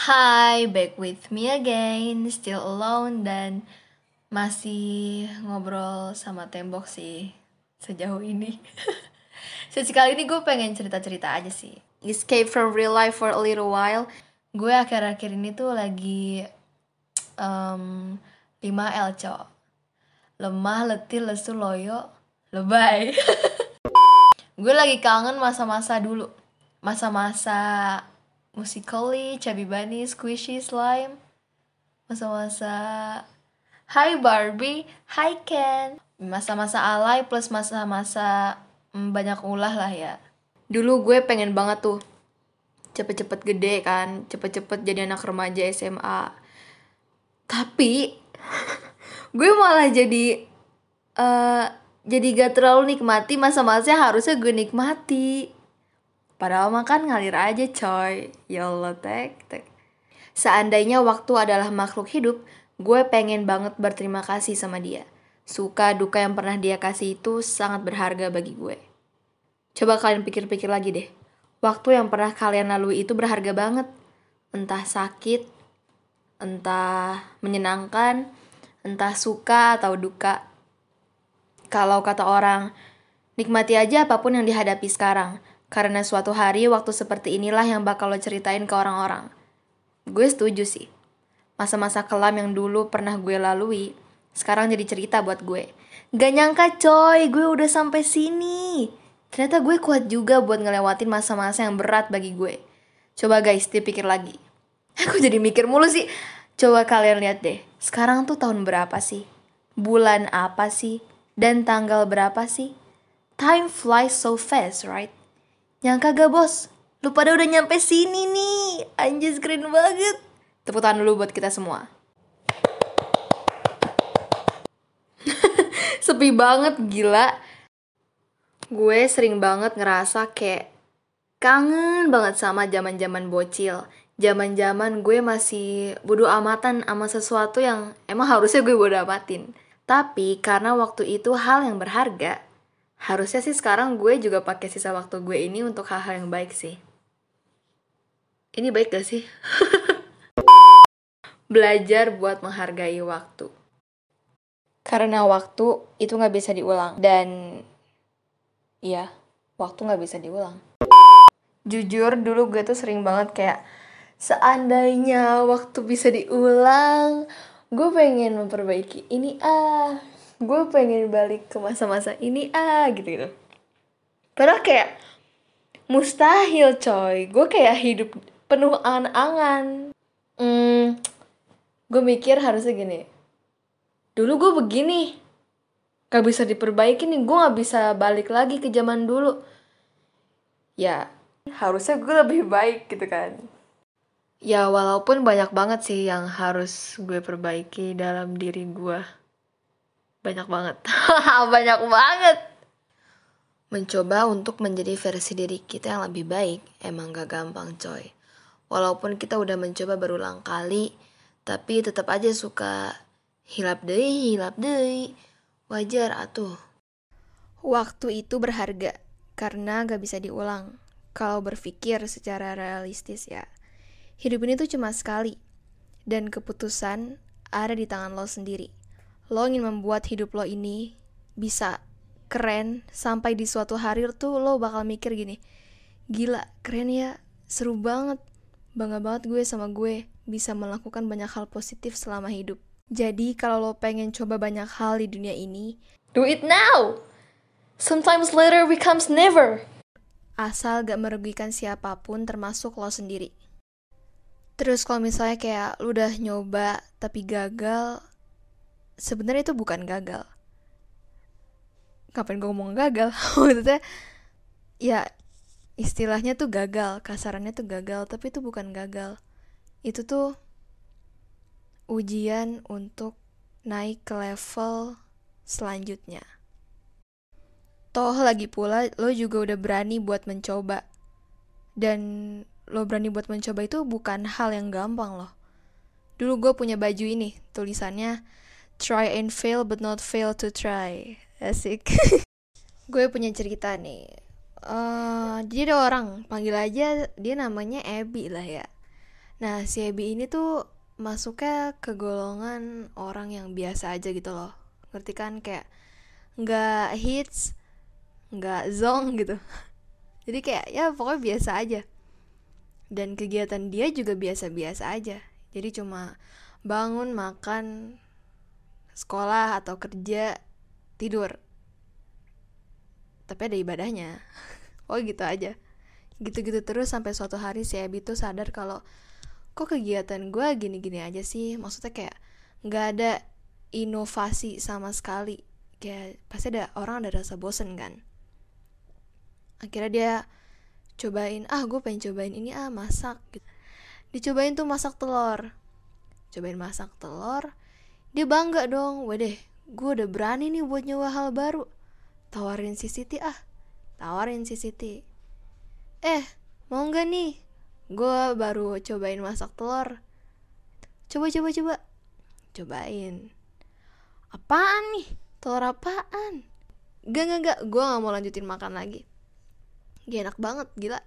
Hai, back with me again, still alone dan masih ngobrol sama tembok sih sejauh ini. Sesekali ini gue pengen cerita-cerita aja sih. Escape from real life for a little while. Gue akhir-akhir ini tuh lagi um, 5L cowok. Lemah, letih, lesu, loyo, lebay. gue lagi kangen masa-masa dulu. Masa-masa musically, chubby bunny, squishy slime. Masa-masa Hai Barbie, Hai Ken. Masa-masa alay plus masa-masa mm, banyak ulah lah ya. Dulu gue pengen banget tuh cepet-cepet gede kan, cepet-cepet jadi anak remaja SMA. Tapi gue malah jadi uh, jadi gak terlalu nikmati masa-masa harusnya gue nikmati. Padahal makan ngalir aja coy. Ya Allah tek tek. Seandainya waktu adalah makhluk hidup, gue pengen banget berterima kasih sama dia. Suka duka yang pernah dia kasih itu sangat berharga bagi gue. Coba kalian pikir-pikir lagi deh. Waktu yang pernah kalian lalui itu berharga banget. Entah sakit, entah menyenangkan, entah suka atau duka. Kalau kata orang, nikmati aja apa pun yang dihadapi sekarang karena suatu hari waktu seperti inilah yang bakal lo ceritain ke orang-orang. Gue setuju sih. Masa-masa kelam yang dulu pernah gue lalui, sekarang jadi cerita buat gue. Gak nyangka coy, gue udah sampai sini. Ternyata gue kuat juga buat ngelewatin masa-masa yang berat bagi gue. Coba guys, dipikir lagi. Aku jadi mikir mulu sih. Coba kalian lihat deh, sekarang tuh tahun berapa sih? Bulan apa sih? Dan tanggal berapa sih? Time flies so fast, right? Nyangka gak bos? Lu pada udah nyampe sini nih. Anjir keren banget. Tepuk tangan dulu buat kita semua. Sepi banget gila. Gue sering banget ngerasa kayak kangen banget sama zaman-zaman bocil. Zaman-zaman gue masih bodo amatan sama sesuatu yang emang harusnya gue bodo amatin. Tapi karena waktu itu hal yang berharga, harusnya sih sekarang gue juga pakai sisa waktu gue ini untuk hal-hal yang baik sih. Ini baik gak sih? Belajar buat menghargai waktu. Karena waktu itu gak bisa diulang. Dan iya, waktu gak bisa diulang. Jujur dulu gue tuh sering banget kayak seandainya waktu bisa diulang, gue pengen memperbaiki ini ah gue pengen balik ke masa-masa ini ah gitu gitu. Padahal kayak mustahil coy. Gue kayak hidup penuh angan-angan. Hmm, gue mikir harusnya gini. Dulu gue begini. Gak bisa diperbaiki nih. Gue gak bisa balik lagi ke zaman dulu. Ya harusnya gue lebih baik gitu kan. Ya walaupun banyak banget sih yang harus gue perbaiki dalam diri gue banyak banget. Banyak banget. Mencoba untuk menjadi versi diri kita yang lebih baik emang gak gampang coy. Walaupun kita udah mencoba berulang kali tapi tetap aja suka hilap deh hilap deh. Wajar atuh. Waktu itu berharga karena gak bisa diulang. Kalau berpikir secara realistis ya. Hidup ini tuh cuma sekali dan keputusan ada di tangan lo sendiri lo ingin membuat hidup lo ini bisa keren sampai di suatu hari tuh lo bakal mikir gini gila keren ya seru banget bangga banget gue sama gue bisa melakukan banyak hal positif selama hidup. Jadi kalau lo pengen coba banyak hal di dunia ini do it now! Sometimes later becomes never. asal gak merugikan siapa pun termasuk lo sendiri. Terus kalau misalnya kayak lo udah nyoba tapi gagal sebenarnya itu bukan gagal. Ngapain gue ngomong gagal? Maksudnya ya istilahnya tuh gagal kasarannya tuh gagal tapi itu bukan gagal. Itu tuh ujian untuk naik ke level selanjutnya. Toh lagi pula lo juga udah berani buat mencoba. Dan lo berani buat mencoba itu bukan hal yang gampang loh. Dulu gue punya baju ini tulisannya try and fail but not fail to try asik gue punya cerita nih uh, jadi ada orang panggil aja dia namanya Abby lah ya Nah, si Ebi ini tuh masuknya ke golongan orang yang biasa aja gitu loh. Ngerti kan kayak nggak hits, nggak zong gitu. Jadi kayak ya pokoknya biasa aja. Dan kegiatan dia juga biasa-biasa aja. Jadi cuma bangun, makan, sekolah atau kerja, tidur. Tapi ada ibadahnya. oh gitu aja. Gitu-gitu terus sampai suatu hari si Ebi tuh sadar kalau kok kegiatan gue gini-gini aja sih maksudnya kayak nggak ada inovasi sama sekali kayak pasti ada orang ada rasa bosen kan akhirnya dia cobain ah gue pengen cobain ini ah masak gitu. dicobain tuh masak telur cobain masak telur dia bangga dong. Deh gue udah berani nih buat nyoba hal baru. Tawarin si Siti ah. Tawarin si Siti. Eh mau nggak nih? Gue baru cobain masak telur. Coba coba coba. Cobain. Apaan nih? Telur apaan? Gak gak gak gue gak mau lanjutin makan lagi. Gak enak banget gila.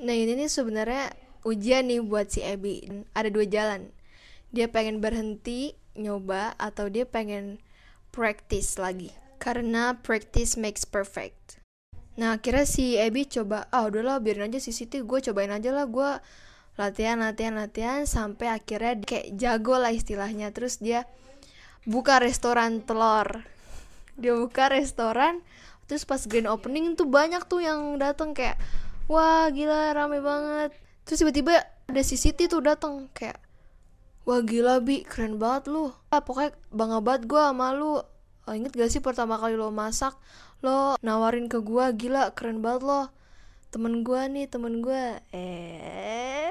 Nah ini nih sebenarnya ujian nih buat si Ebi ada dua jalan. Dia pengen berhenti nyoba atau dia pengen practice lagi karena practice makes perfect Nah akhirnya si Ebi coba, ah udahlah biarin aja si Siti, gue cobain aja lah gue latihan latihan latihan sampai akhirnya kayak jago lah istilahnya. Terus dia buka restoran telur, dia buka restoran, terus pas grand opening tuh banyak tuh yang datang kayak, wah gila rame banget. Terus tiba-tiba ada si Siti tuh datang kayak, wah gila bi. Keren banget lu. Ah, pokoknya bangga banget gue sama lu. Oh, inget gak sih pertama kali lo masak? Lo nawarin ke gue gila keren banget lo. Temen gue nih temen gue eh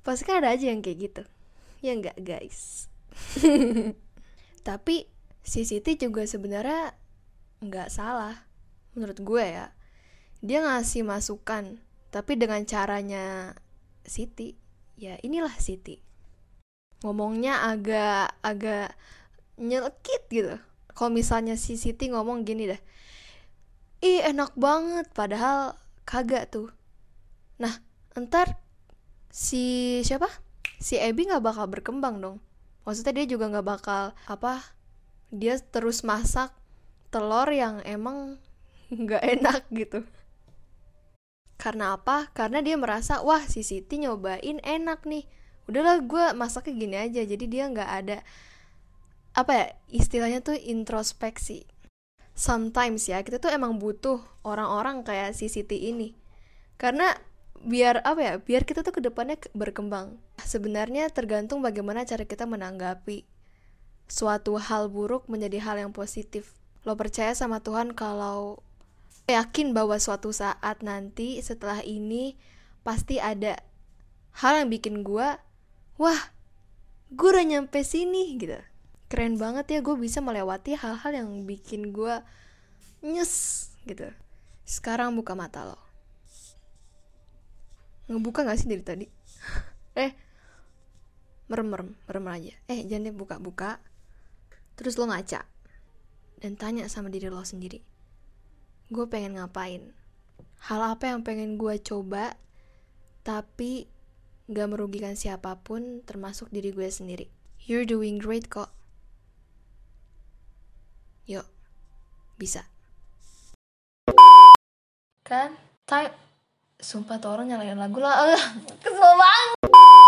pasti kan ada aja yang kayak gitu. Ya enggak guys? Tapi si Siti juga sebenarnya nggak salah. Menurut gue ya dia ngasih masukan. Tapi dengan caranya Siti. Ya inilah Siti ngomongnya agak agak nyelkit gitu. Kalau misalnya si Siti ngomong gini dah ih enak banget padahal kagak tuh. Nah entar si siapa? Si Ebi nggak bakal berkembang dong. Maksudnya dia juga nggak bakal apa dia terus masak telur yang emang nggak enak gitu. Karena apa? Karena dia merasa wah si Siti nyobain enak nih udahlah gue masaknya gini aja. Jadi dia nggak ada apa ya istilahnya tuh introspeksi. Sometimes ya kita tuh emang butuh orang-orang kayak si Siti ini. Karena biar apa ya biar kita tuh ke depannya berkembang. Sebenarnya tergantung bagaimana cara kita menanggapi suatu hal buruk menjadi hal yang positif. Lo percaya sama Tuhan kalau yakin bahwa suatu saat nanti setelah ini pasti ada hal yang bikin gue wah gue udah nyampe sini gitu. Keren banget ya gue bisa melewati hal-hal yang bikin gue nyes gitu. Sekarang buka mata lo. Ngebuka gak sih dari tadi? Eh merem merem merem aja. Eh jangan deh buka buka terus lo ngaca dan tanya sama diri lo sendiri gue pengen ngapain? Hal apa yang pengen gue coba tapi gak merugikan siapa pun termasuk diri gue sendiri you're doing great kok Yuk, bisa. Kan, time. Sumpah tuh orang nyalain lagu lah. Kesel banget.